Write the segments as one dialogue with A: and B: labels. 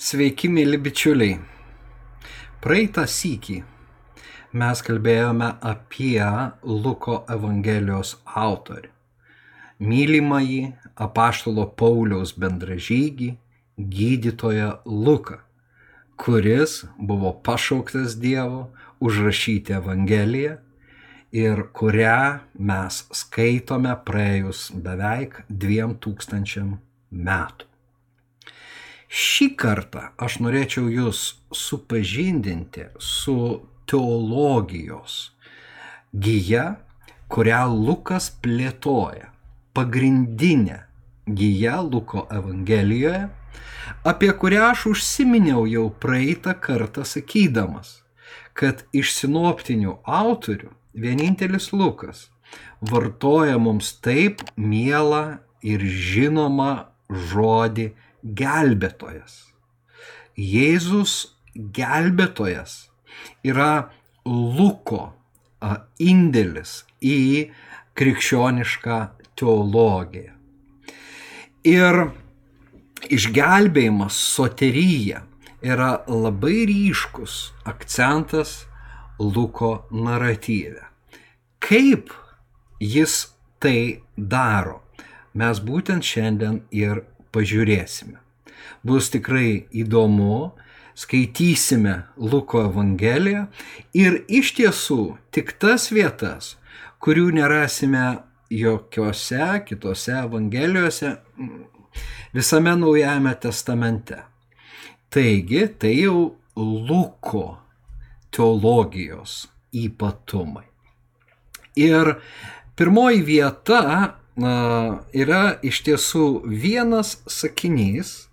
A: Sveiki, mėly bičiuliai. Praeitą sykį mes kalbėjome apie Luko Evangelijos autorių. Mylimąjį apaštalo Pauliaus bendražygį, gydytoją Luką, kuris buvo pašauktas Dievo užrašyti Evangeliją ir kurią mes skaitome praėjus beveik dviem tūkstančiam metų. Šį kartą aš norėčiau jūs supažindinti su teologijos gyja, kurią Lukas plėtoja. Pagrindinė gyja Luko Evangelijoje, apie kurią aš užsiminiau jau praeitą kartą sakydamas, kad iš sinoptinių autorių vienintelis Lukas vartoja mums taip mielą ir žinomą žodį gelbėtojas. Jėzus gelbėtojas yra Luko indėlis į krikščionišką teologiją. Ir išgelbėjimas, soterija yra labai ryškus akcentas Luko naratyve. Kaip jis tai daro, mes būtent šiandien ir pažiūrėsime. Bus tikrai įdomu, skaitysime Luko Evangeliją ir iš tiesų tik tas vietas, kurių nerasime jokiose kitose Evangelijose visame Naujajame testamente. Taigi, tai jau Luko teologijos ypatumai. Ir pirmoji vieta yra iš tiesų vienas sakinys,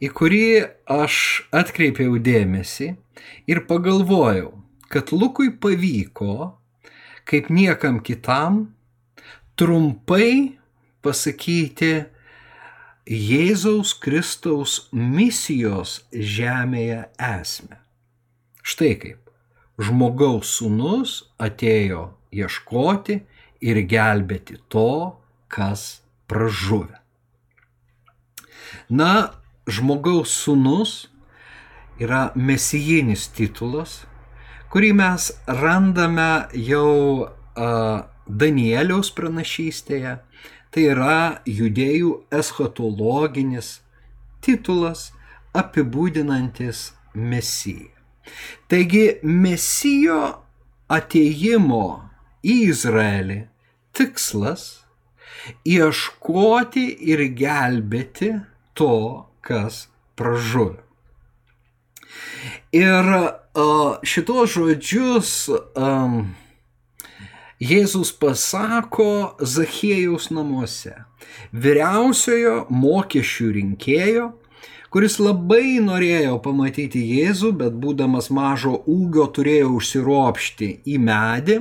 A: į kurį aš atkreipiau dėmesį ir pagalvojau, kad Lukui pavyko, kaip niekam kitam, trumpai pasakyti Jėzaus Kristaus misijos žemėje esmę. Štai kaip. Žmogaus sūnus atėjo ieškoti ir gelbėti to, kas pražuvę. Na, žmogaus sūnus yra mesijinis titulas, kurį mes randame jau uh, Danieliaus pranašystėje. Tai yra judėjų eschatologinis titulas apibūdinantis mesiją. Taigi mesijo ateimo į Izraelį tikslas ieškoti ir gelbėti to, kas pražuvę. Ir šitos žodžius um, Jėzus pasako Zachiejaus namuose, vyriausiojo mokesčių rinkėjo, kuris labai norėjo pamatyti Jėzų, bet būdamas mažo ūgio turėjo užsiropšti į medį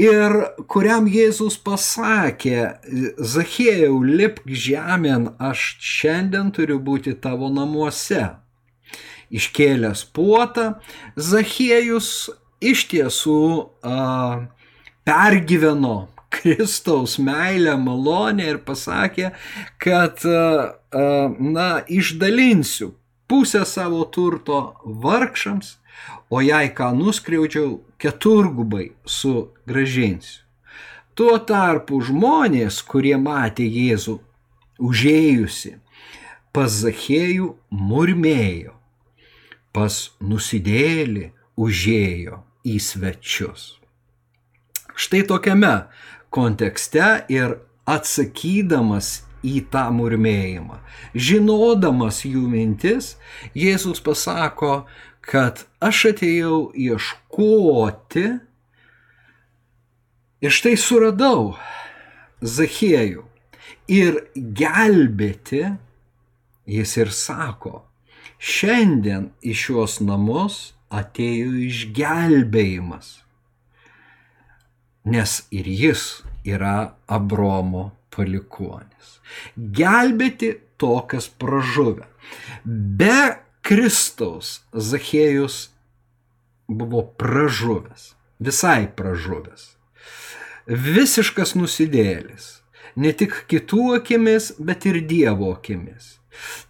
A: ir kuriam Jėzus pasakė, Zachėjau, lipk žemėn, aš šiandien turiu būti tavo namuose. Iškėlęs puotą, Zachėjus iš tiesų a, pergyveno Kristaus meilę, malonę ir pasakė, kad, na, išdalinsiu pusę savo turto vargšams, o jei ką nuskriaudžiau, keturgubai sugražinsiu. Tuo tarpu žmonės, kurie matė Jėzų užėjusi, pas Zachėjų murmėjo, pas nusidėlį užėjo į svečius. Štai tokiame kontekste ir atsakydamas į tą murmėjimą, žinodamas jų mintis, Jėzus pasako, kad aš atėjau ieškoti ir štai suradau Zachiejų ir gelbėti, jis ir sako, šiandien į šios namus atėjo išgelbėjimas, nes ir jis yra Abromo palikuonis. Gelbėti to, kas pražuvę. Be Kristaus Zachėjus buvo pražuvęs, visai pražuvęs. Visiškas nusidėlis, ne tik kitų akimis, bet ir Dievo akimis.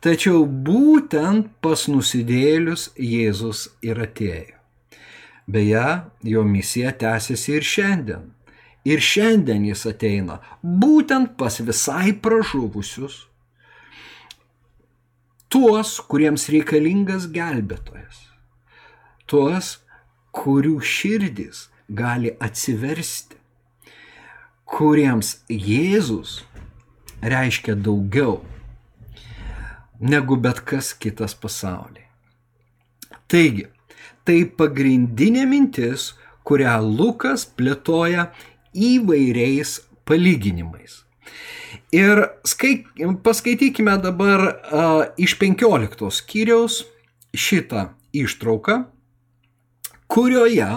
A: Tačiau būtent pas nusidėlius Jėzus ir atėjo. Beje, jo misija tęsiasi ir šiandien. Ir šiandien jis ateina būtent pas visai pražuvusius, tuos, kuriems reikalingas gelbėtojas, tuos, kurių širdis gali atsiversti, kuriems Jėzus reiškia daugiau negu bet kas kitas pasaulyje. Taigi, tai pagrindinė mintis, kurią Lukas plėtoja įvairiais palyginimais. Ir skai, paskaitykime dabar uh, iš 15 skyriaus šitą ištrauką, kurioje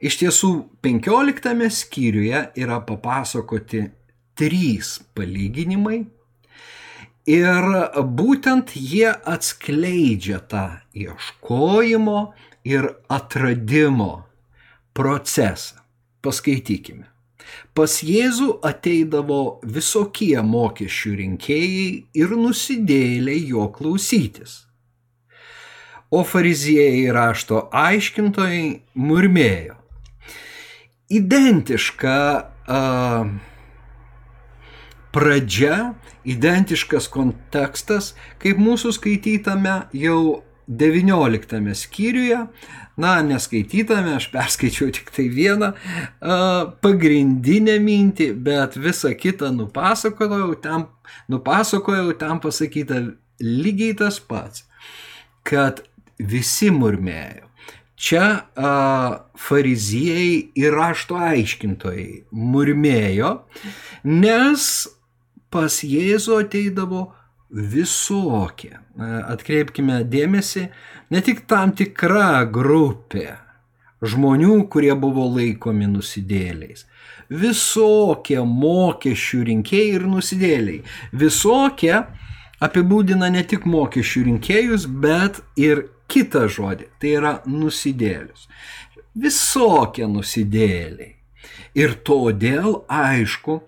A: iš tiesų 15 skyriuje yra papasakoti trys palyginimai ir būtent jie atskleidžia tą ieškojimo ir atradimo procesą. Paskaitykime. Pas Jėzų ateidavo visokie mokesčių rinkėjai ir nusidėliai jo klausytis. O fariziejai rašto aiškintojai murmėjo. Identiška uh, pradžia, identiškas kontekstas, kaip mūsų skaitytame jau 19 skyriuje, na, neskaitytame, aš perskaičiau tik tai vieną pagrindinę mintį, bet visą kitą nupasakojau, ten, nupasakojau, ten pasakyta lygiai tas pats, kad visi murmėjo. Čia a, fariziejai ir rašto aiškintojai murmėjo, nes pas Jėzų ateidavo visokie. Atkreipkime dėmesį, ne tik tam tikra grupė žmonių, kurie buvo laikomi nusidėliais. Visokie mokesčių rinkėjai ir nusidėliai. Visokie apibūdina ne tik mokesčių rinkėjus, bet ir kitą žodį. Tai yra nusidėlius. Visokie nusidėliai. Ir todėl aišku,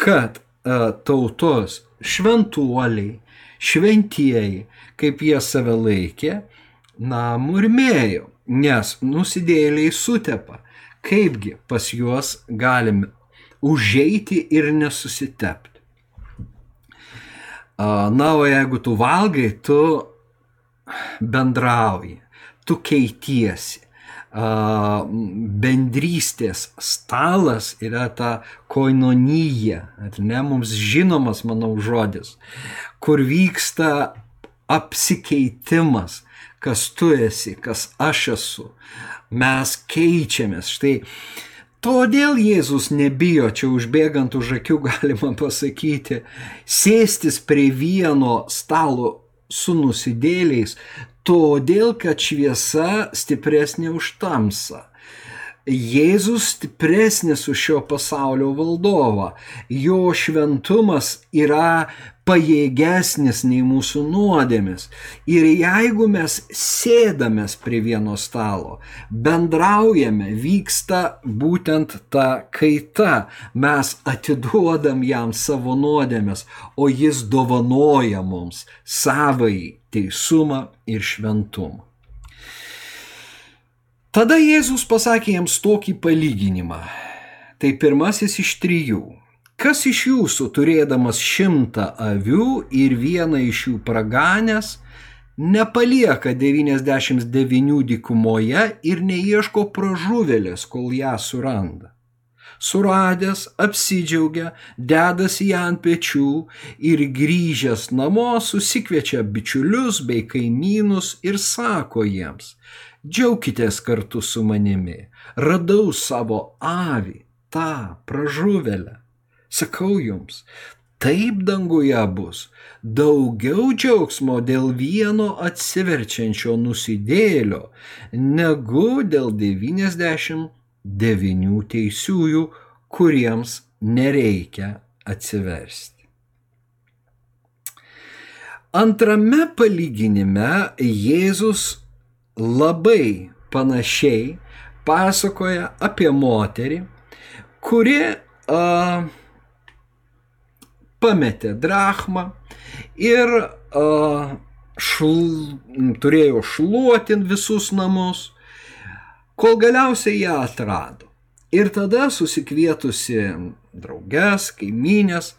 A: kad e, tautos šventuoliai, šventieji, kaip jie save laikė, na, murmėjo, nes nusidėliai sutepa. Kaipgi pas juos galime užeiti ir nesusitepti. Na, o jeigu tu valgai, tu bendrauji, tu keitiesi, bendrystės stalas yra ta koinonyja, ar ne, mums žinomas, manau, žodis, kur vyksta apsikeitimas, kas tu esi, kas aš esu. Mes keičiamės. Štai Todėl Jėzus nebijo, čia užbėgant už akių galima pasakyti, sėstis prie vieno stalo su nusidėliais, todėl kad šviesa stipresnė už tamsą. Jėzus stipresnis už šio pasaulio valdovą. Jo šventumas yra pajėgesnis nei mūsų nuodėmis. Ir jeigu mes sėdamės prie vieno stalo, bendraujame, vyksta būtent ta kaita, mes atiduodam jam savo nuodėmes, o jis dovanoja mums savai teisumą ir šventumą. Tada Jėzus pasakė jiems tokį palyginimą. Tai pirmasis iš trijų. Kas iš jūsų, turėdamas šimtą avių ir vieną iš jų praganęs, nepalieka 99 dykumoje ir neieško pražuvėlės, kol ją suranda? Suradęs, apsidžiaugia, dedasi ją ant pečių ir grįžęs namo susikviečia bičiulius bei kaimynus ir sako jiems, džiaukitės kartu su manimi, radau savo avį, tą pražuvelę. Sakau jums, taip danguje bus daugiau džiaugsmo dėl vieno atsiverčiančio nusidėlio, negu dėl 99 teisiųjų, kuriems nereikia atsiversti. Antrame palyginime Jėzus labai panašiai pasakoja apie moterį, kuri a, pametė drachmą ir uh, šl, turėjo šluotin visus namus, kol galiausiai ją atrado. Ir tada susikvietusi drauges, kaiminės,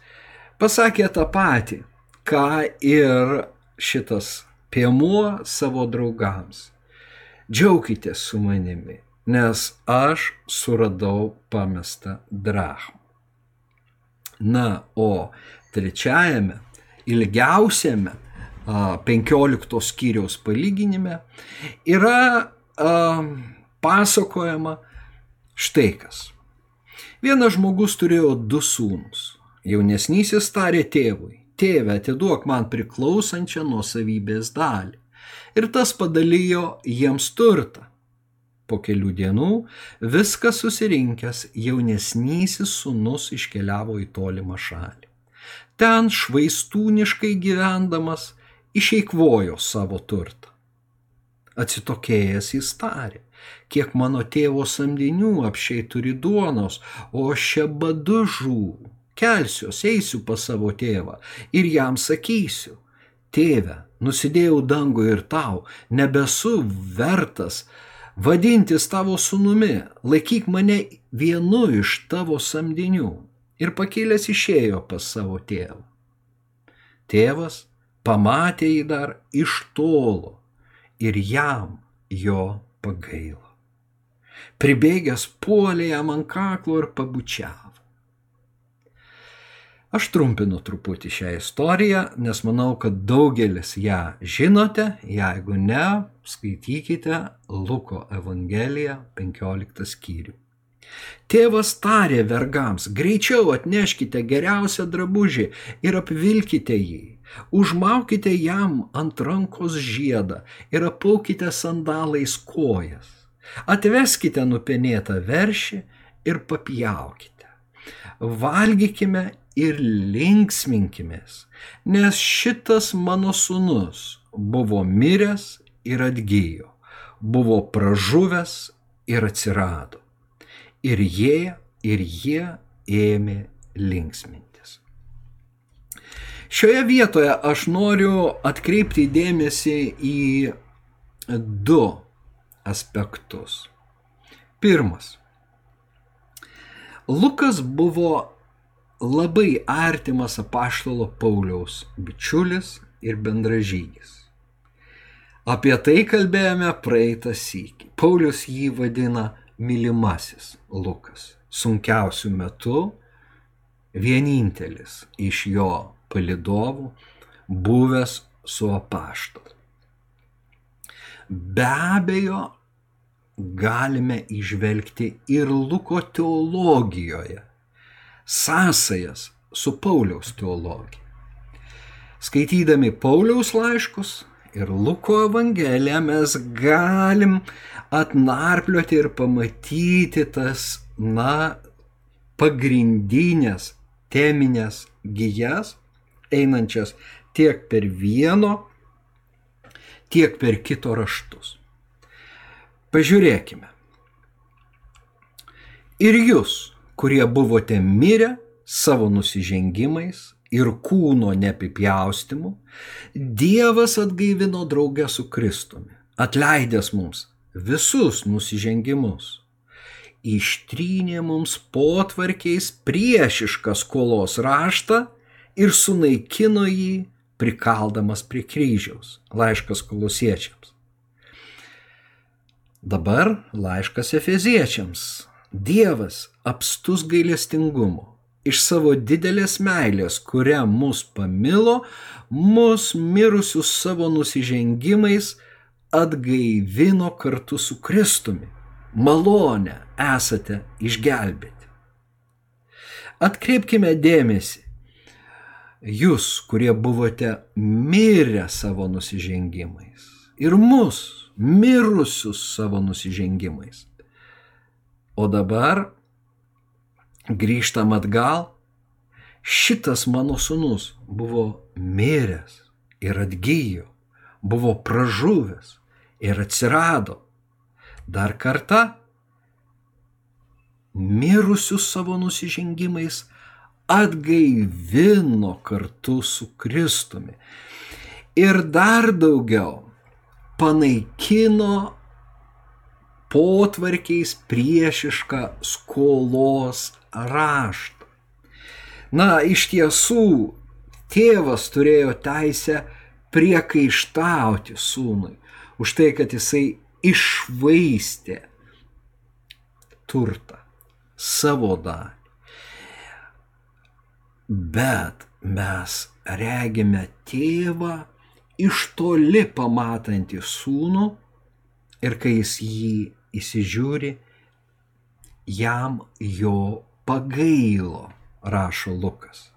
A: pasakė tą patį, ką ir šitas piemuo savo draugams. Džiaukitės su manimi, nes aš suradau pamestą drachmą. Na, o trečiajame, ilgiausiame 15 skyriaus palyginime yra pasakojama štai kas. Vienas žmogus turėjo du sūnus. Jaunesnysis tarė tėvui, tėve, atiduok man priklausančią nuosavybės dalį. Ir tas padalijo jiems turtą. Po kelių dienų viskas susirinkęs jaunesnysis sūnus iškeliavo į tolimą šalį. Ten švaistūniškai gyvendamas išeikvojo savo turtą. Atsitokėjęs jis tarė, kiek mano tėvo samdinių apšiai turi duonos, o aš čia badu žūvu. Kelsiuos, eisiu pas savo tėvą ir jam sakysiu, tėve, nusidėjau dangų ir tau, nebesu vertas vadintis tavo sunumi, laikyk mane vienu iš tavo samdinių. Ir pakėlęs išėjo pas savo tėvą. Tėvas pamatė jį dar iš tolo ir jam jo pagailo. Pribėgęs puolė jam ant kaklo ir pabučiavo. Aš trumpinu truputį šią istoriją, nes manau, kad daugelis ją žinote, jeigu ne, skaitykite Luko Evangeliją 15 skyrių. Tėvas tarė vergams, greičiau atneškite geriausią drabužį ir apvilkite jį Užmaukite jam ant rankos žiedą ir apaukite sandalais kojas. Atveskite nupenėtą veršį ir papjaukite. Valgykime ir linksminkimės, nes šitas mano sunus buvo miręs ir atgyjo, buvo pražuvęs ir atsirado. Ir jie, ir jie ėmė linksminti. Šioje vietoje aš noriu atkreipti dėmesį į du aspektus. Pirmas. Lukas buvo labai artimas apaštalo Pauliaus bičiulis ir bendražygis. Apie tai kalbėjome praeitą sykį. Paulius jį vadina mylimasis Lukas. Sunkiausių metų vienintelis iš jo palidovų, buvęs su apaštalu. Be abejo, galime išvelgti ir Luko teologijoje sąsajas su Pauliaus teologija. Skaitydami Pauliaus laiškus ir Luko Evangeliją mes galim atnarplioti ir pamatyti tas, na, pagrindinės teminės gyjas, einančias tiek per vieno, tiek per kito raštus. Pažiūrėkime. Ir jūs, kurie buvote mirę savo nusižengimais ir kūno neapipjaustimu, Dievas atgaivino draugę su Kristumi, atleidęs mums visus nusižengimus. Ištrynė mums potvarkiais priešišką skolos raštą ir sunaikino jį, prikaldamas prie kryžiaus. Laiškas kolosiečiams. Dabar laiškas efeziečiams. Dievas apstus gailestingumu. Iš savo didelės meilės, kurią mus pamilo, mus mirusius savo nusižengimais atgaivino kartu su Kristumi. Malonę esate išgelbėti. Atkreipkime dėmesį, jūs, kurie buvote mirę savo nusižengimais ir mus, mirusius savo nusižengimais. O dabar grįžtam atgal, šitas mano sunus buvo miręs ir atgyjo, buvo pražuvęs ir atsirado. Dar kartą mirusius savo nusižengimais atgaivino kartu su Kristumi. Ir dar daugiau panaikino potvarkiais priešišką skolos raštą. Na, iš tiesų, tėvas turėjo teisę priekaištauti sūnui už tai, kad jisai išvaistė turtą, savo dalį. Bet mes regime tėvą iš toli pamatantį sūnų ir kai jis jį įsižiūri, jam jo pagailo, rašo Lukas.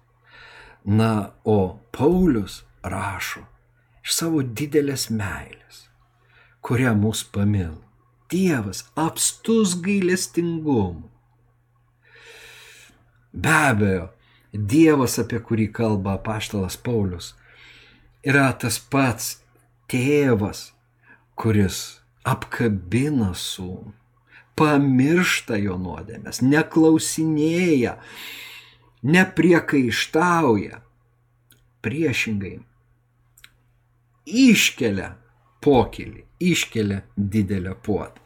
A: Na, o Paulius rašo iš savo didelės meilės, kurią mus pamil. Dievas apstus gailestingumu. Be abejo, Dievas, apie kurį kalba paštalas Paulius, yra tas pats tėvas, kuris apkabina sūnų, pamiršta jo nuodėmės, neklausinėja, nepriekaištauja, priešingai iškelia pokylį, iškelia didelę puotą.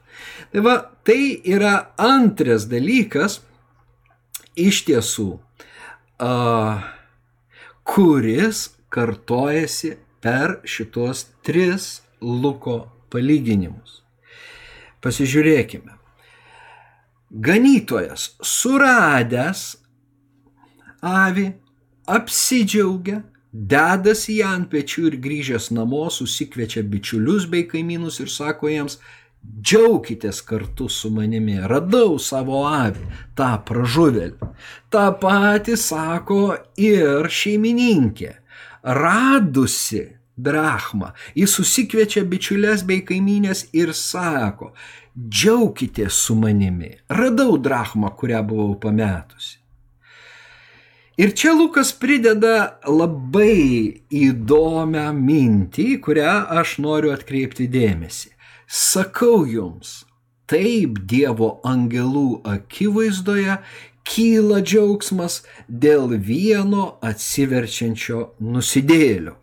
A: Tai va, tai yra antras dalykas iš tiesų, a, kuris kartojasi per šitos tris Luko palyginimus. Pasižiūrėkime. Ganytojas suradęs avį apsidžiaugia, dedasi ją ant pečių ir grįžęs namo susikviečia bičiulius bei kaimynus ir sako jiems, džiaukitės kartu su manimi, radau savo avį, tą pražuvelį. Ta pati sako ir šeimininkė, radusi drachmą. Jis susikviečia bičiulės bei kaimynės ir sako, džiaukitės su manimi, radau drachmą, kurią buvau pametusi. Ir čia Lukas prideda labai įdomią mintį, kurią aš noriu atkreipti dėmesį. Sakau jums, taip Dievo angelų akivaizdoje kyla džiaugsmas dėl vieno atsiverčiančio nusidėlio.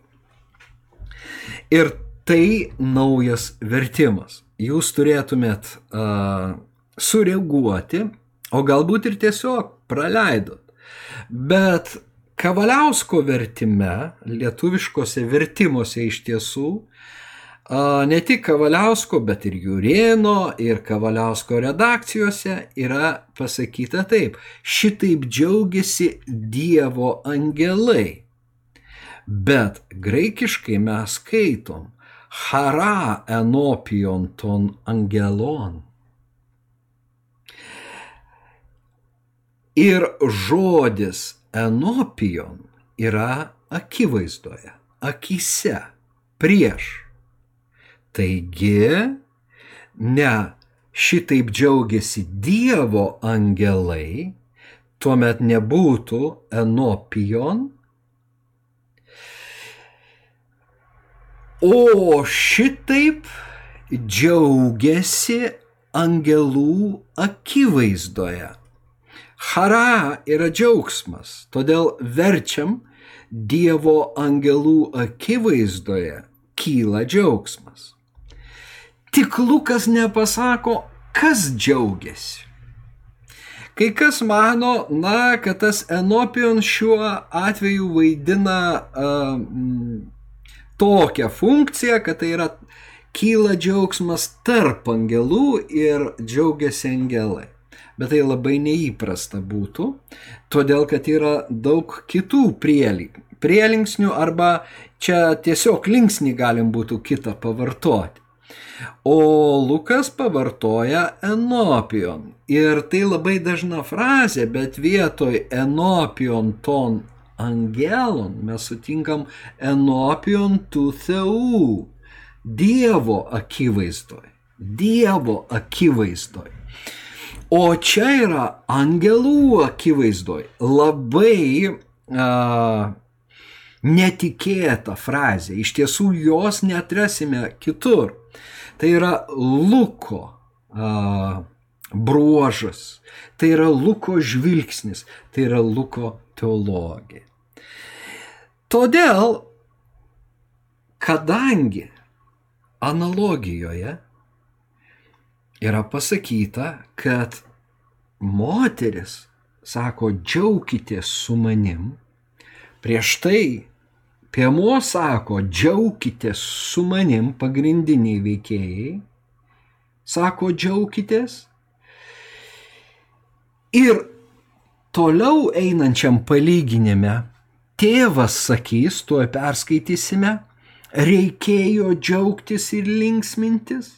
A: Ir tai naujas vertimas. Jūs turėtumėt uh, sureaguoti, o galbūt ir tiesiog praleidot. Bet Kavaliausko vertime, lietuviškose vertimuose iš tiesų, ne tik Kavaliausko, bet ir Jurėno ir Kavaliausko redakcijose yra pasakyta taip, šitaip džiaugiasi Dievo angelai. Bet graikiškai mes skaitom hara enopion ton angelon. Ir žodis enopion yra akivaizdoje, akise, prieš. Taigi, ne šitaip džiaugiasi Dievo angelai, tuomet nebūtų enopion, O šitaip džiaugiasi angelų akivaizdoje. Hara yra džiaugsmas, todėl verčiam Dievo angelų akivaizdoje kyla džiaugsmas. Tik Lukas nepasako, kas džiaugiasi. Kai kas mano, na, kad tas Enopion šiuo atveju vaidina uh, tokią funkciją, kad tai yra kyla džiaugsmas tarp angelų ir džiaugiasi angelai. Bet tai labai neįprasta būtų, todėl kad yra daug kitų prielinksnių arba čia tiesiog linksnį galim būtų kitą pavartoti. O Lukas pavartoja enopion. Ir tai labai dažna frazė, bet vietoj enopion ton angelon mes sutinkam enopion tu theu. Dievo akivaizdoj. Dievo akivaizdoj. O čia yra angelų akivaizdoj. Labai uh, netikėta frazė. Iš tiesų jos netrasime kitur. Tai yra Luko uh, bruožas, tai yra Luko žvilgsnis, tai yra Luko teologija. Todėl, kadangi analogijoje yra pasakyta, kad moteris sako, džiaukitės su manim, prieš tai Piemuo sako, džiaukitės su manim, pagrindiniai veikėjai, sako, džiaukitės. Ir toliau einančiam palyginime tėvas sakys, tuo perskaitysime, reikėjo džiaugtis ir linksmintis.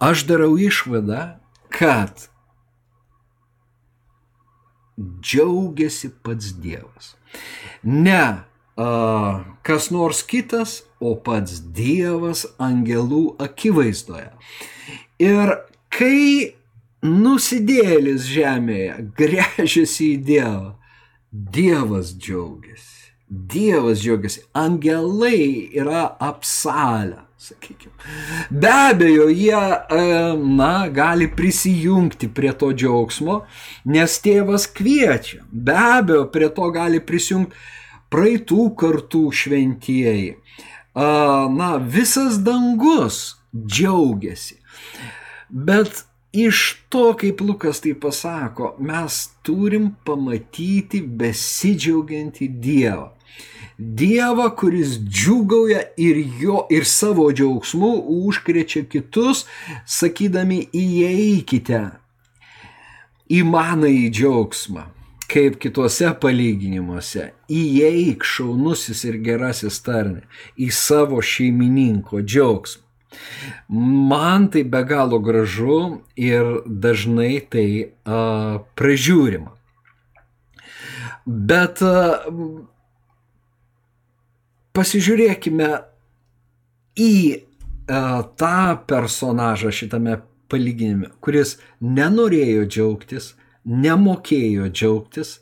A: Aš darau išvadą, kad džiaugiasi pats Dievas. Ne a, kas nors kitas, o pats Dievas angelų akivaizdoje. Ir kai nusidėlis žemėje grežiasi į Dievą, Dievas džiaugiasi. Dievas džiaugiasi. Angelai yra apsalę, sakykime. Be abejo, jie, na, gali prisijungti prie to džiaugsmo, nes tėvas kviečia. Be abejo, prie to gali prisijungti praeitų kartų šventieji. Na, visas dangus džiaugiasi. Bet iš to, kaip Lukas tai pasako, mes turim pamatyti besidžiaugiantį Dievą. Dievą, kuris džiugauja ir, jo, ir savo džiaugsmu užkrečia kitus, sakydami įeikite į manąjį džiaugsmą kaip kituose palyginimuose, įeik šaunusis ir gerasis tarne į savo šeimininko džiaugsmą. Man tai be galo gražu ir dažnai tai a, pražiūrima. Bet a, pasižiūrėkime į a, tą personažą šitame palyginime, kuris nenorėjo džiaugtis, nemokėjo džiaugtis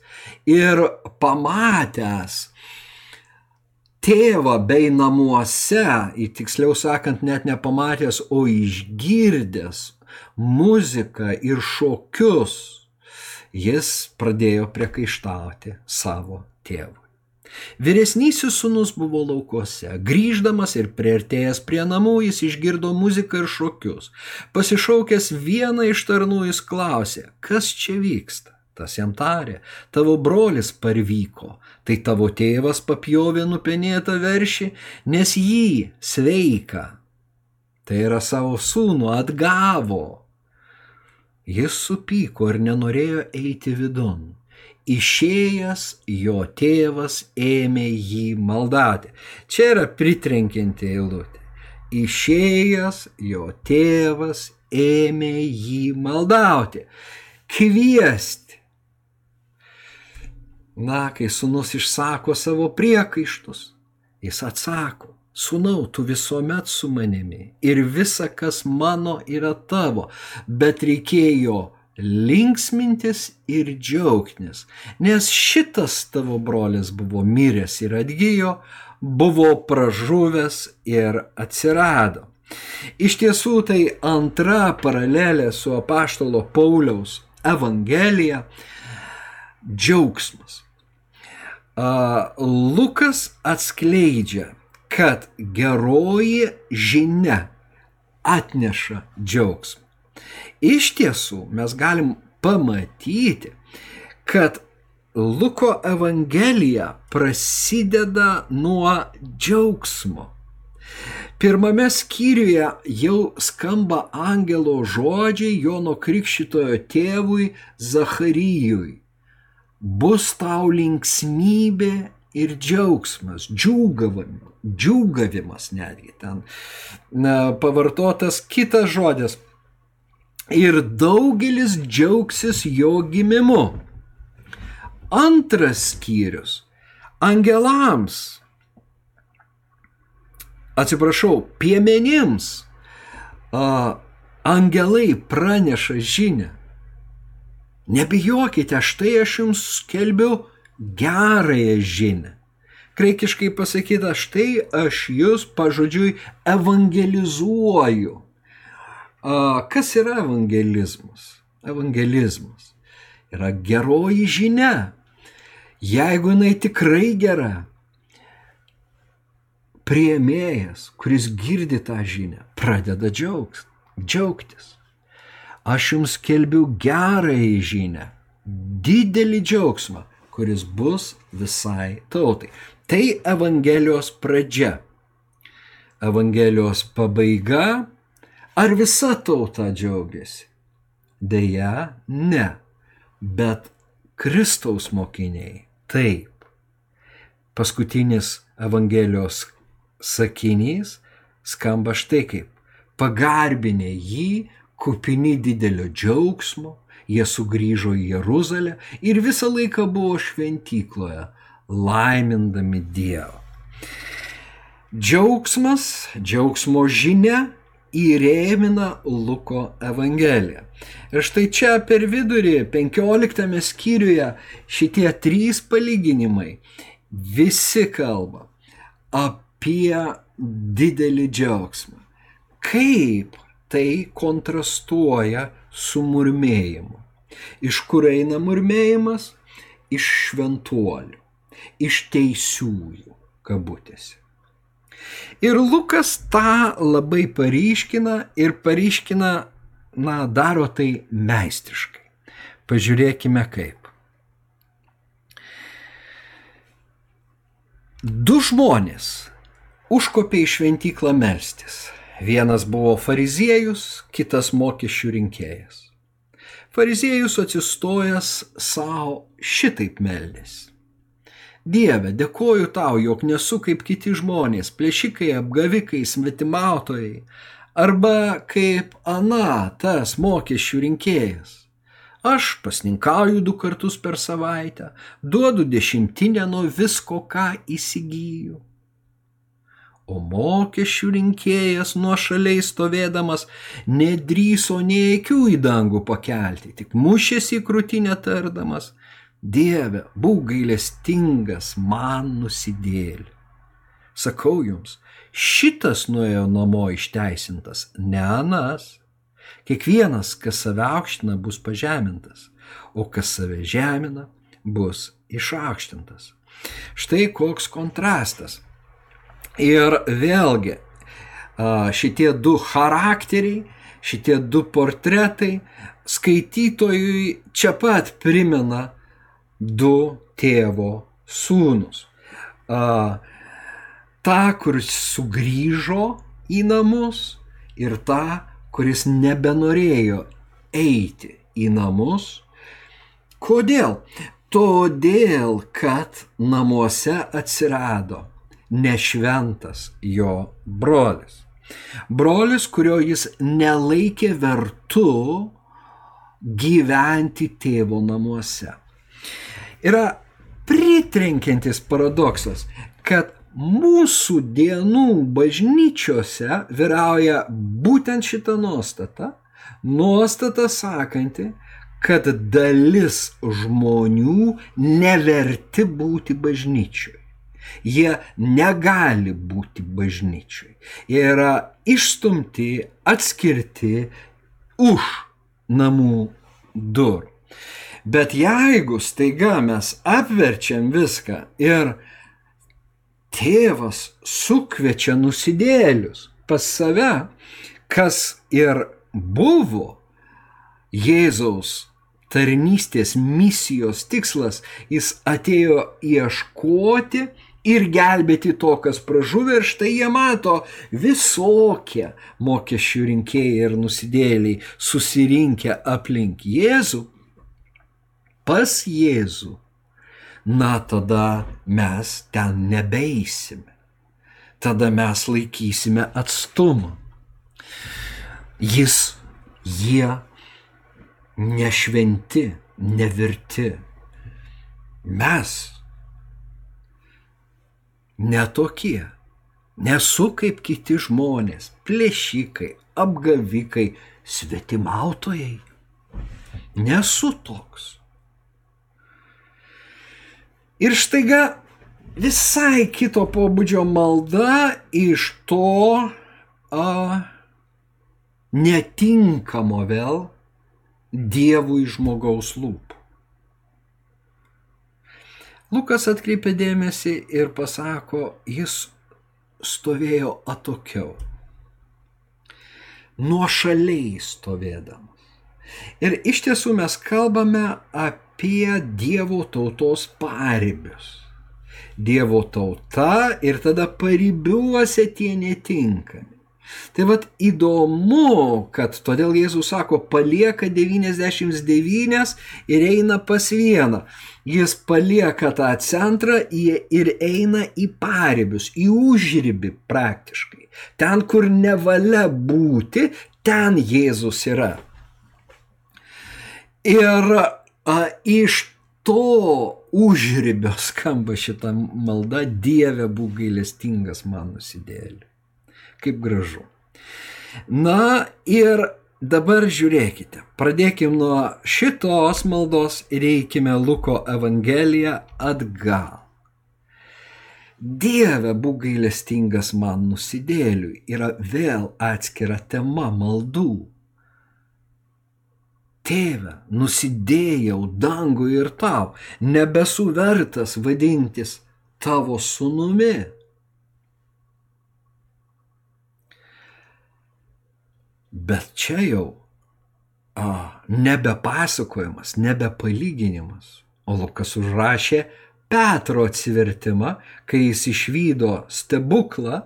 A: ir pamatęs tėvą bei namuose, tiksliau sakant, net nepamatęs, o išgirdęs muziką ir šokius, jis pradėjo priekaištauti savo tėvui. Vyresnysis sunus buvo laukuose. Grįždamas ir prieartėjęs prie namų, jis išgirdo muziką ir šokius. Pasišaukęs vieną iš tarnų, jis klausė, kas čia vyksta. Tas jam tarė, tavo brolis parvyko, tai tavo tėvas papjovė nupenėtą veršį, nes jį sveika. Tai yra savo sūnų atgavo. Jis supyko ir nenorėjo eiti vidun. Išėjęs jo tėvas ėmė jį maldauti. Čia yra pritrenkianti eilutė. Išėjęs jo tėvas ėmė jį maldauti. Kviesti. Na, kai sunus išsako savo priekaištus, jis atsako, Sūnau, tu visuomet su manimi ir visa, kas mano, yra tavo, bet reikėjo linksmintis ir džiaugtis, nes šitas tavo brolis buvo miręs ir atgyjo, buvo pražuvęs ir atsirado. Iš tiesų tai antra paralelė su apaštalo Pauliaus Evangelija - džiaugsmas. Lukas atskleidžia, kad geroji žinia atneša džiaugsmą. Iš tiesų mes galim pamatyti, kad Luko Evangelija prasideda nuo džiaugsmo. Pirmame skyriuje jau skamba angelo žodžiai Jono Krikščitojo tėvui Zacharyjui. Bus tau linksmybė ir džiaugsmas, džiūgavimas, džiūgavimas netgi ten na, pavartotas kitas žodis ir daugelis džiaugsis jo gimimu. Antras skyrius - angelams. Atsiprašau, piemenims. A, angelai praneša žinę. Nebijokite, štai aš jums skelbiu gerąją žinę. Kreikiškai pasakyta, štai aš jūs pažodžiui evangelizuoju Kas yra evangelizmas? Evangelizmas yra geroji žinia. Jeigu jinai tikrai gera, prieimėjas, kuris girdi tą žinią, pradeda džiaugs, džiaugtis. Aš jums kelbiu gerąją žinią, didelį džiaugsmą, kuris bus visai tautai. Tai Evangelijos pradžia. Evangelijos pabaiga. Ar visa tauta džiaugiasi? Deja, ne. Bet Kristaus mokiniai taip. Paskutinis Evangelijos sakinys skamba štai kaip. Pagarbinė jį, kupini didelio džiaugsmo, jie sugrįžo į Jeruzalę ir visą laiką buvo šventykloje, laimindami Dievą. Džiaugsmas, džiaugsmo žinia įrėmina Luko Evangeliją. Ir štai čia per vidurį, 15 skyriuje, šitie trys palyginimai visi kalba apie didelį džiaugsmą. Kaip tai kontrastuoja su murmėjimu. Iš kur eina murmėjimas? Iš šventuolių, iš teisiųjų, kabutėse. Ir Lukas tą labai paryškina ir paryškina, na, daro tai meistriškai. Pažiūrėkime kaip. Du žmonės užkopė į šventyklą melstis. Vienas buvo fariziejus, kitas mokesčių rinkėjas. Fariziejus atsistojęs savo šitaip meldėsi. Dieve, dėkoju tau, jog nesu kaip kiti žmonės, plėšikai, apgavikai, svetimautojai, arba kaip Ana, tas mokesčių rinkėjas. Aš pasninkauju du kartus per savaitę, duodu dešimtinę nuo visko, ką įsigyju. O mokesčių rinkėjas nuo šaliai stovėdamas nedryso nei akių į dangų pakelti, tik mušėsi į krūtinę tardamas – Dieve, būk gailestingas man nusidėlį. Sakau jums, šitas nuėjo namo išteisintas, ne anas. Kiekvienas, kas save aukština, bus pažemintas, o kas save žemina, bus išaukštintas. Štai koks kontrastas. Ir vėlgi, šitie du charakteriai, šitie du portretai skaitytojui čia pat primena du tėvo sūnus. Ta, kuris sugrįžo į namus ir ta, kuris nebenorėjo eiti į namus. Kodėl? Todėl, kad namuose atsirado nešventas jo brolis. Brolis, kurio jis nelaikė vertu gyventi tėvo namuose yra pritrenkiantis paradoksas, kad mūsų dienų bažnyčiose vyrauja būtent šita nuostata, nuostata sakanti, kad dalis žmonių neverti būti bažnyčiui. Jie negali būti bažnyčiui. Jie yra išstumti, atskirti už namų durų. Bet jeigu staiga mes apverčiam viską ir tėvas sukviečia nusidėlius pas save, kas ir buvo Jėzaus tarnystės misijos tikslas, jis atėjo ieškoti ir gelbėti to, kas pražuvė ir štai jie mato visokie mokesčių rinkėjai ir nusidėliai susirinkę aplink Jėzų pas Jėzų, na tada mes ten nebeisime. Tada mes laikysime atstumą. Jis, jie nešventi, nevirti. Mes netokie. Nesu kaip kiti žmonės, plėšikai, apgavikai, svetimautojai. Nesu toks. Ir štaiga visai kito pobūdžio malda iš to a, netinkamo vėl Dievui žmogaus lūpų. Lukas atkreipia dėmesį ir pasako, jis stovėjo atokiau, nuošaliai stovėdamas. Ir iš tiesų mes kalbame apie Dievo tautos paribius. Dievo tauta ir tada paribiuose tie netinkami. Tai vad įdomu, kad todėl Jėzus sako, palieka 99 ir eina pas vieną. Jis palieka tą centrą ir eina į paribius, į užribį praktiškai. Ten, kur nevalia būti, ten Jėzus yra. Ir a, iš to užribio skamba šitą maldą, Dieve būk gailestingas man nusidėliu kaip gražu. Na ir dabar žiūrėkite, pradėkime nuo šitos maldos ir eikime Luko Evangeliją atgal. Dieve būk gailestingas man nusidėliui yra vėl atskira tema maldų. Tėve, nusidėjau dangui ir tau, nebesu vertas vadintis tavo sunumi. Bet čia jau a, nebe pasakojimas, nebe palyginimas. O Lukas užrašė Petro atsivertimą, kai jis išvydo stebuklą,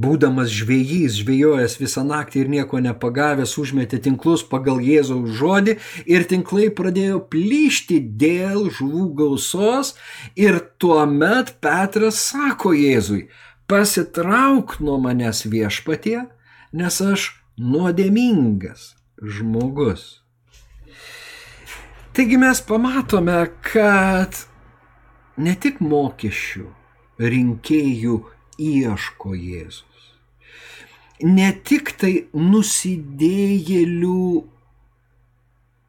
A: būdamas žvėjys, žvėjojęs visą naktį ir nieko nepagavęs, užmetė tinklus pagal Jėzaus žodį ir tinklai pradėjo plyšti dėl žuvų gausos ir tuomet Petras sako Jėzui, pasitrauk nuo manęs viešpatie, nes aš nuodėmingas žmogus. Taigi mes pamatome, kad ne tik mokesčių rinkėjų ieško Jėzus, ne tik tai nusidėjėlių,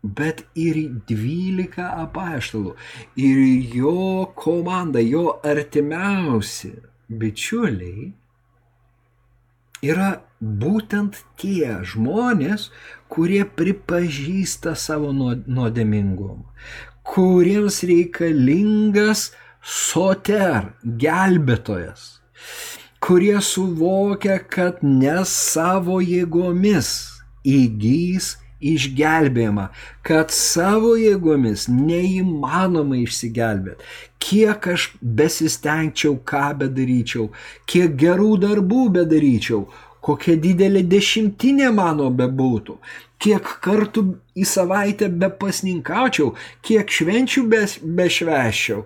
A: bet ir dvylika apaštalų ir jo komanda, jo artimiausi bičiuliai yra būtent tie žmonės, kurie pripažįsta savo nuodėmingumą, kuriems reikalingas soter, gelbėtojas, kurie suvokia, kad ne savo jėgomis įgys išgelbėjimą, kad savo jėgomis neįmanoma išsigelbėti. Kiek aš besistengčiau, ką bedaryčiau, kiek gerų darbų bedaryčiau, kokia didelė dešimtinė mano bebūtų, kiek kartų į savaitę bepasninkaučiau, kiek švenčių bešveščiau,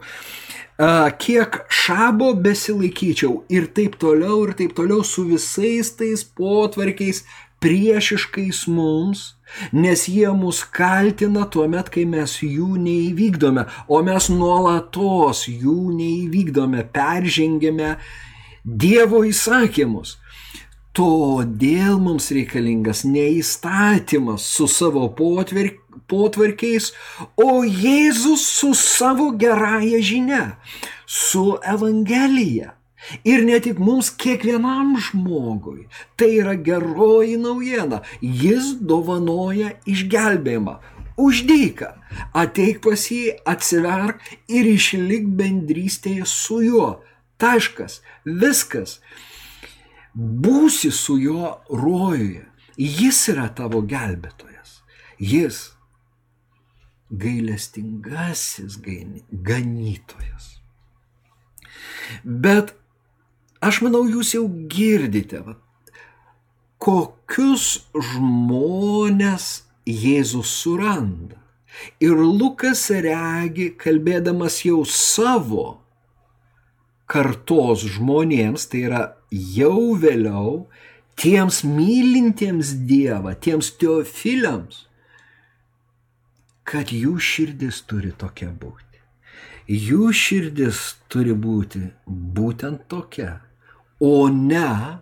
A: kiek šabo besilaikyčiau ir taip toliau, ir taip toliau su visais tais potvarkiais priešiškais mums, nes jie mus kaltina tuo met, kai mes jų neįvykdome, o mes nuolatos jų neįvykdome, peržengėme Dievo įsakymus. Todėl mums reikalingas ne įstatymas su savo potvark, potvarkiais, o Jėzus su savo gerąją žinia, su Evangelija. Ir ne tik mums, kiekvienam žmogui. Tai yra geroji naujiena. Jis dovanoja išgelbėjimą. Uždyka. Ateik pas jį, atsiverk ir išlik bendrystėje su juo. Taškas. Viskas. Būsi su juo rojuje. Jis yra tavo gelbėtojas. Jis gailestingasis ganytojas. Bet Aš manau, jūs jau girdite, va, kokius žmonės Jėzus suranda. Ir Lukas regi, kalbėdamas jau savo kartos žmonėms, tai yra jau vėliau, tiems mylintiems Dievą, tiems teofiliams, kad jų širdis turi tokia būti. Jų širdis turi būti būtent tokia o ne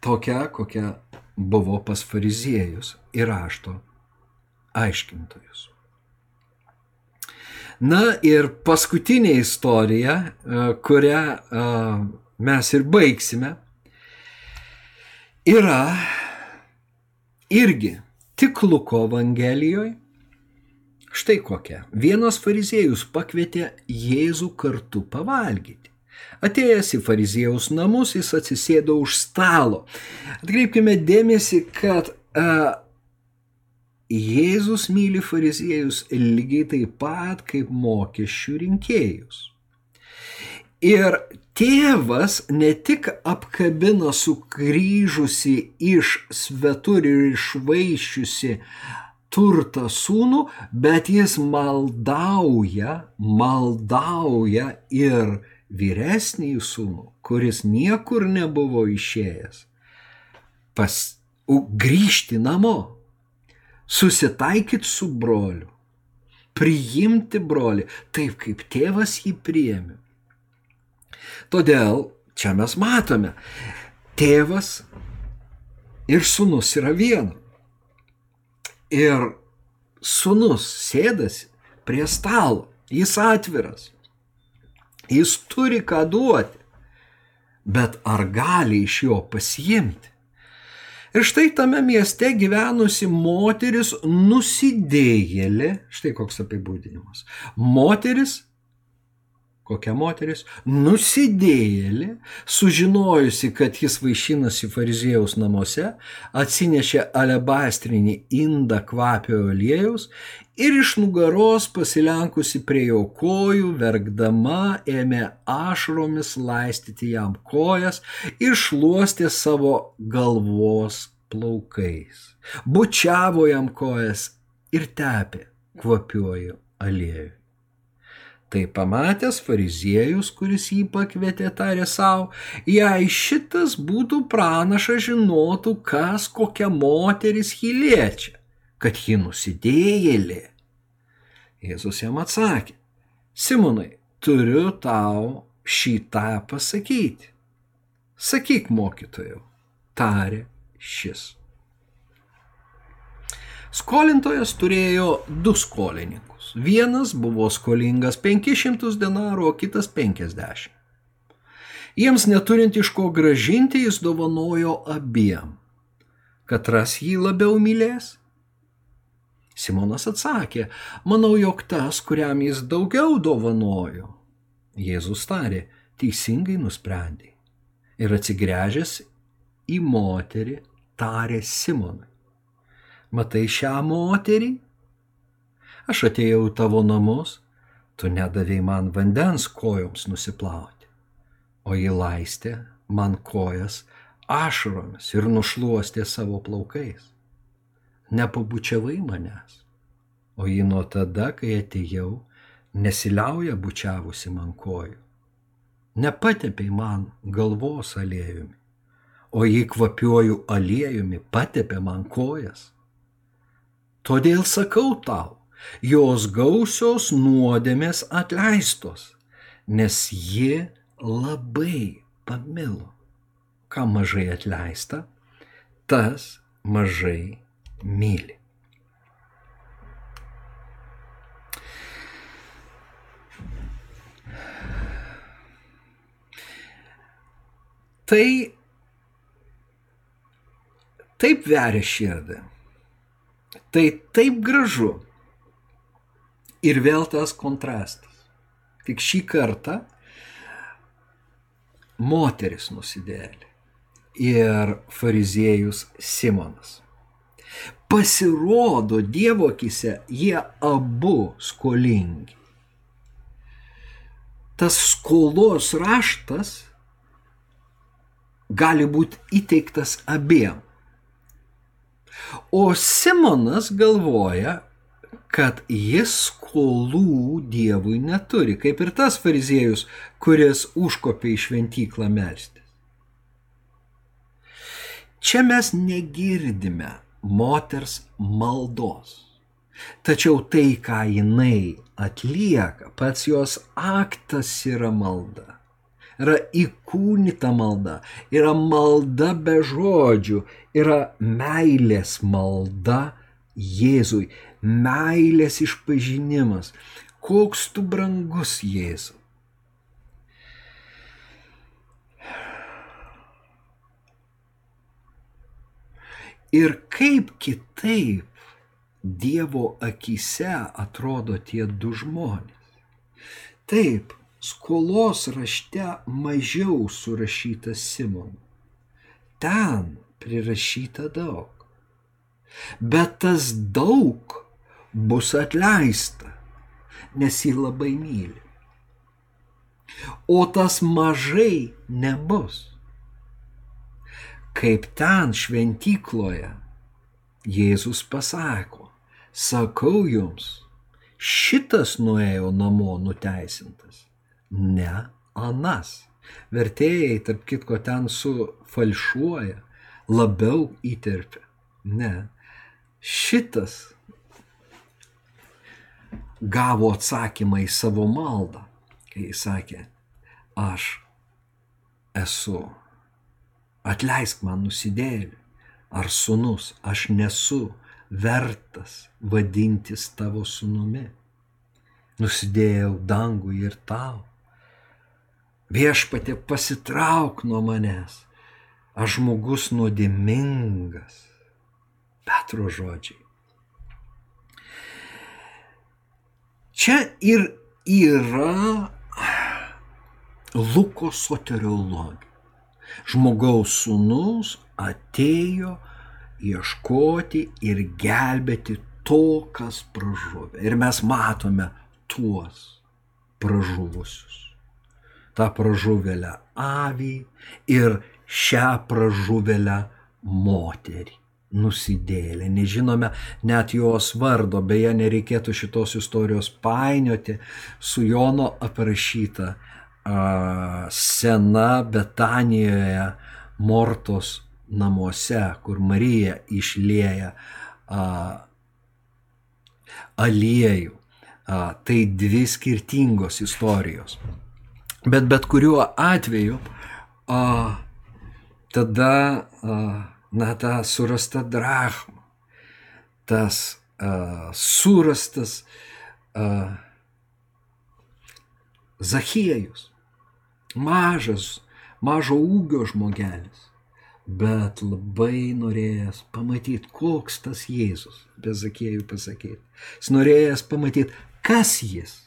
A: tokia, kokia buvo pas fariziejus ir rašto aiškintojus. Na ir paskutinė istorija, e, kurią e, mes ir baigsime, yra irgi tik Luko Evangelijoje, Štai kokia. Vienas fariziejus pakvietė Jėzų kartu pavalgyti. Atėjęs į fariziejaus namus, jis atsisėdo už stalo. Atkreipkime dėmesį, kad a, Jėzus myli fariziejus lygiai taip pat kaip mokesčių rinkėjus. Ir tėvas ne tik apkabina sukryžusi iš svetur ir išvaiščiusi turtą sūnų, bet jis maldauja, maldauja ir vyresnį sūnų, kuris niekur nebuvo išėjęs, pas, grįžti namo, susitaikyti su broliu, priimti brolį taip, kaip tėvas jį priėmė. Todėl čia mes matome, tėvas ir sunus yra viena. Ir sunus sėdasi prie stalo, jis atviras, jis turi ką duoti, bet ar gali iš jo pasiimti? Ir štai tame mieste gyvenusi moteris nusidėjėlė, štai koks apibūdinimas. Moteris kokia moteris, nusidėjėlė, sužinojusi, kad jis vaišinasi fariziejaus namuose, atsinešė alebastrinį indą kvapio aliejaus ir iš nugaros pasilenkusi prie jo kojų, verkdama ėmė ašromis laistyti jam kojas ir šluostė savo galvos plaukais. Bučiavo jam kojas ir tepė kvapiuoju aliejui. Tai pamatęs fariziejus, kuris jį pakvietė, tarė savo, jei šitas būtų pranašas žinotų, kas kokia moteris jį liečia, kad ji nusidėjėlė. Jėzus jam atsakė, Simonai, turiu tau šitą pasakyti. Sakyk mokytojau, tarė šis. Skolintojas turėjo du skolininkus. Vienas buvo skolingas 500 denarų, o kitas 50. Jiems neturint iš ko gražinti, jis dovanojo abiem. Katras jį labiau mylės? Simonas atsakė, manau, jog tas, kuriam jis daugiau dovanojo. Jėzus tarė, teisingai nusprendė. Ir atsigręžęs į moterį tarė Simonui matai šią moterį? Aš atėjau į tavo namus, tu nedavėjai man vandens kojoms nusiplauti, o jį laistė man kojas ašaromis ir nušluostė savo plaukais. Nepabučiavai manęs, o jį nuo tada, kai atėjau, nesiliauja bučiavusi man kojų. Nepatepei man galvos aliejumi, o jį kvapiuoju aliejumi patepė man kojas Todėl sakau tau, jos gausios nuodėmės atleistos, nes ji labai pamilo. Kam mažai atleista, tas mažai myli. Tai taip veria širdį Tai taip gražu. Ir vėl tas kontrastas. Tik šį kartą moteris nusidėlė ir fariziejus Simonas. Pasirodo Dievo akise jie abu skolingi. Tas skolos raštas gali būti įteiktas abiem. O Simonas galvoja, kad jis skolų Dievui neturi, kaip ir tas fariziejus, kuris užkopė į šventyklą melstis. Čia mes negirdime moters maldos. Tačiau tai, ką jinai atlieka, pats jos aktas yra malda yra įkūnyta malda, yra malda be žodžių, yra meilės malda Jėzui, meilės išpažinimas. Koks tu brangus Jėzau. Ir kaip kitaip Dievo akise atrodo tie du žmonės. Taip, skolos rašte mažiau surašyta Simonų. Ten prirašyta daug. Bet tas daug bus atleista, nes jį labai myli. O tas mažai nebus. Kaip ten šventykloje Jėzus pasako, sakau jums, šitas nuėjo namo nuteisintas, ne anas. Vertėjai, tarp kitko, ten sufalšuoja, labiau įterpia. Ne, šitas gavo atsakymą į savo maldą, kai jis sakė, aš esu, atleisk man nusidėlį, ar sunus, aš nesu vertas vadintis tavo sunumi. Nusidėjau dangui ir tau. Viešpatė pasitrauk nuo manęs, aš žmogus nuodėmingas. Petro žodžiai. Čia ir yra Luko soteriologija. Žmogaus sūnus atėjo ieškoti ir gelbėti to, kas pražuvė. Ir mes matome tuos pražuvusius. Ta pražuvėlę avį ir šią pražuvėlę moterį nusidėlė, nežinome net jos vardo, beje, nereikėtų šitos istorijos painioti su Jono aprašyta a, sena Betanijoje Mortos namuose, kur Marija išlėja a, aliejų. A, tai dvi skirtingos istorijos. Bet bet kuriuo atveju a, tada a, na, tą surastą drachmą, tas uh, surastas uh, Zachiejus, mažas, mažo ūgio žmogelis, bet labai norėjęs pamatyti, koks tas Jėzus, be Zachiejų pasakyti. Jis norėjęs pamatyti, kas jis,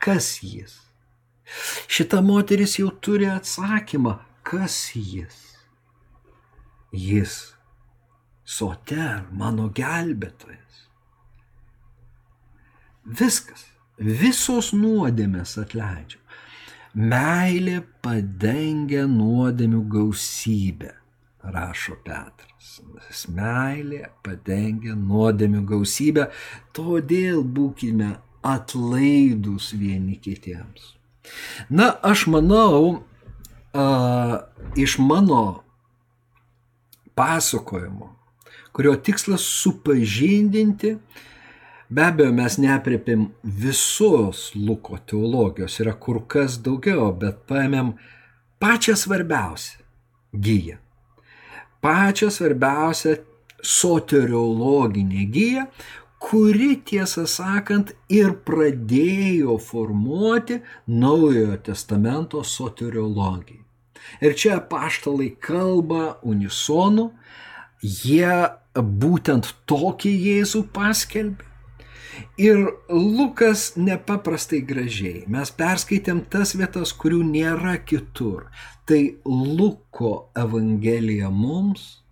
A: kas jis. Šita moteris jau turi atsakymą, kas jis jis soter, mano gelbėtojas. Viskas, visos nuodėmės atleidžia. Meilė padengia nuodėmių gausybę, rašo Petras. Meilė padengia nuodėmių gausybę, todėl būkime atlaidus vieni kitiems. Na, aš manau, a, iš mano pasakojimo, kurio tikslas supažindinti, be abejo mes neaprėpėm visos Luko teologijos, yra kur kas daugiau, bet paėmėm pačią svarbiausią gyją. Pačią svarbiausią soteriologinę gyją, kuri tiesą sakant ir pradėjo formuoti Naujojo testamento soteriologiją. Ir čia paštalai kalba unisonu, jie būtent tokį Jėzų paskelbė. Ir Lukas nepaprastai gražiai. Mes perskaitėm tas vietas, kurių nėra kitur. Tai Luko Evangelija mums,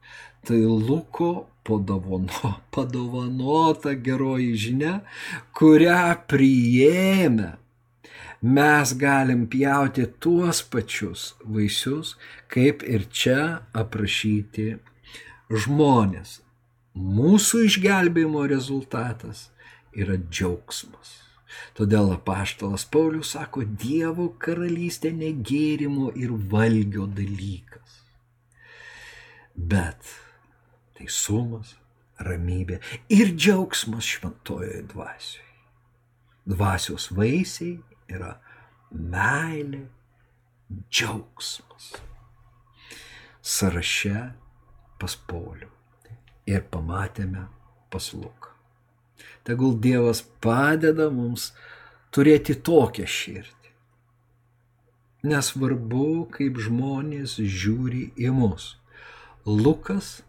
A: tai Luko padovano, padovanota geroji žinia, kurią priėmė mes galim pjauti tuos pačius vaisius, kaip ir čia aprašyti žmonės. Mūsų išgelbėjimo rezultatas yra džiaugsmas. Todėl apaštalas Paulius sako, Dievo karalystė negėrimo ir valgio dalykas. Bet teisumas, ramybė ir džiaugsmas šventojoje dvasioje. Dvasios vaisiai yra meilė, džiaugsmas. Saraše pas Paulių ir pamatėme pas Luką. Tegul Dievas padeda mums turėti tokią širdį. Nesvarbu, kaip žmonės žiūri į mus. Lukas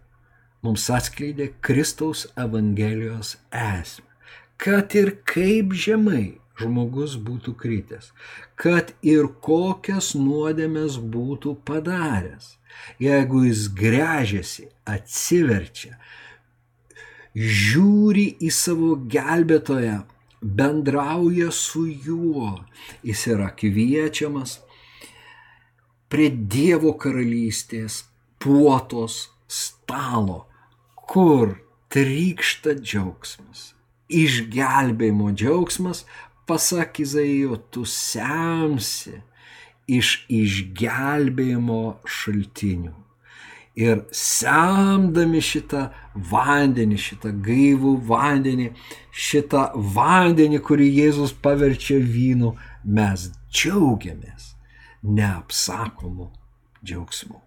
A: mums atskleidė Kristaus Evangelijos esmę. Kad ir kaip žemai žmogus būtų kritęs, kad ir kokias nuodėmės būtų padaręs, jeigu jis grežiasi, atsiverčia, žiūri į savo gelbėtoją, bendrauja su juo, jis yra kviečiamas prie Dievo karalystės puotos stalo, kur trykšta džiaugsmas. Išgelbėjimo džiaugsmas, pasak Izaijo, tu semsi iš išgelbėjimo šaltinių. Ir semdami šitą vandenį, šitą gaivų vandenį, šitą vandenį, kurį Jėzus paverčia vynu, mes džiaugiamės neapsakomu džiaugsmu.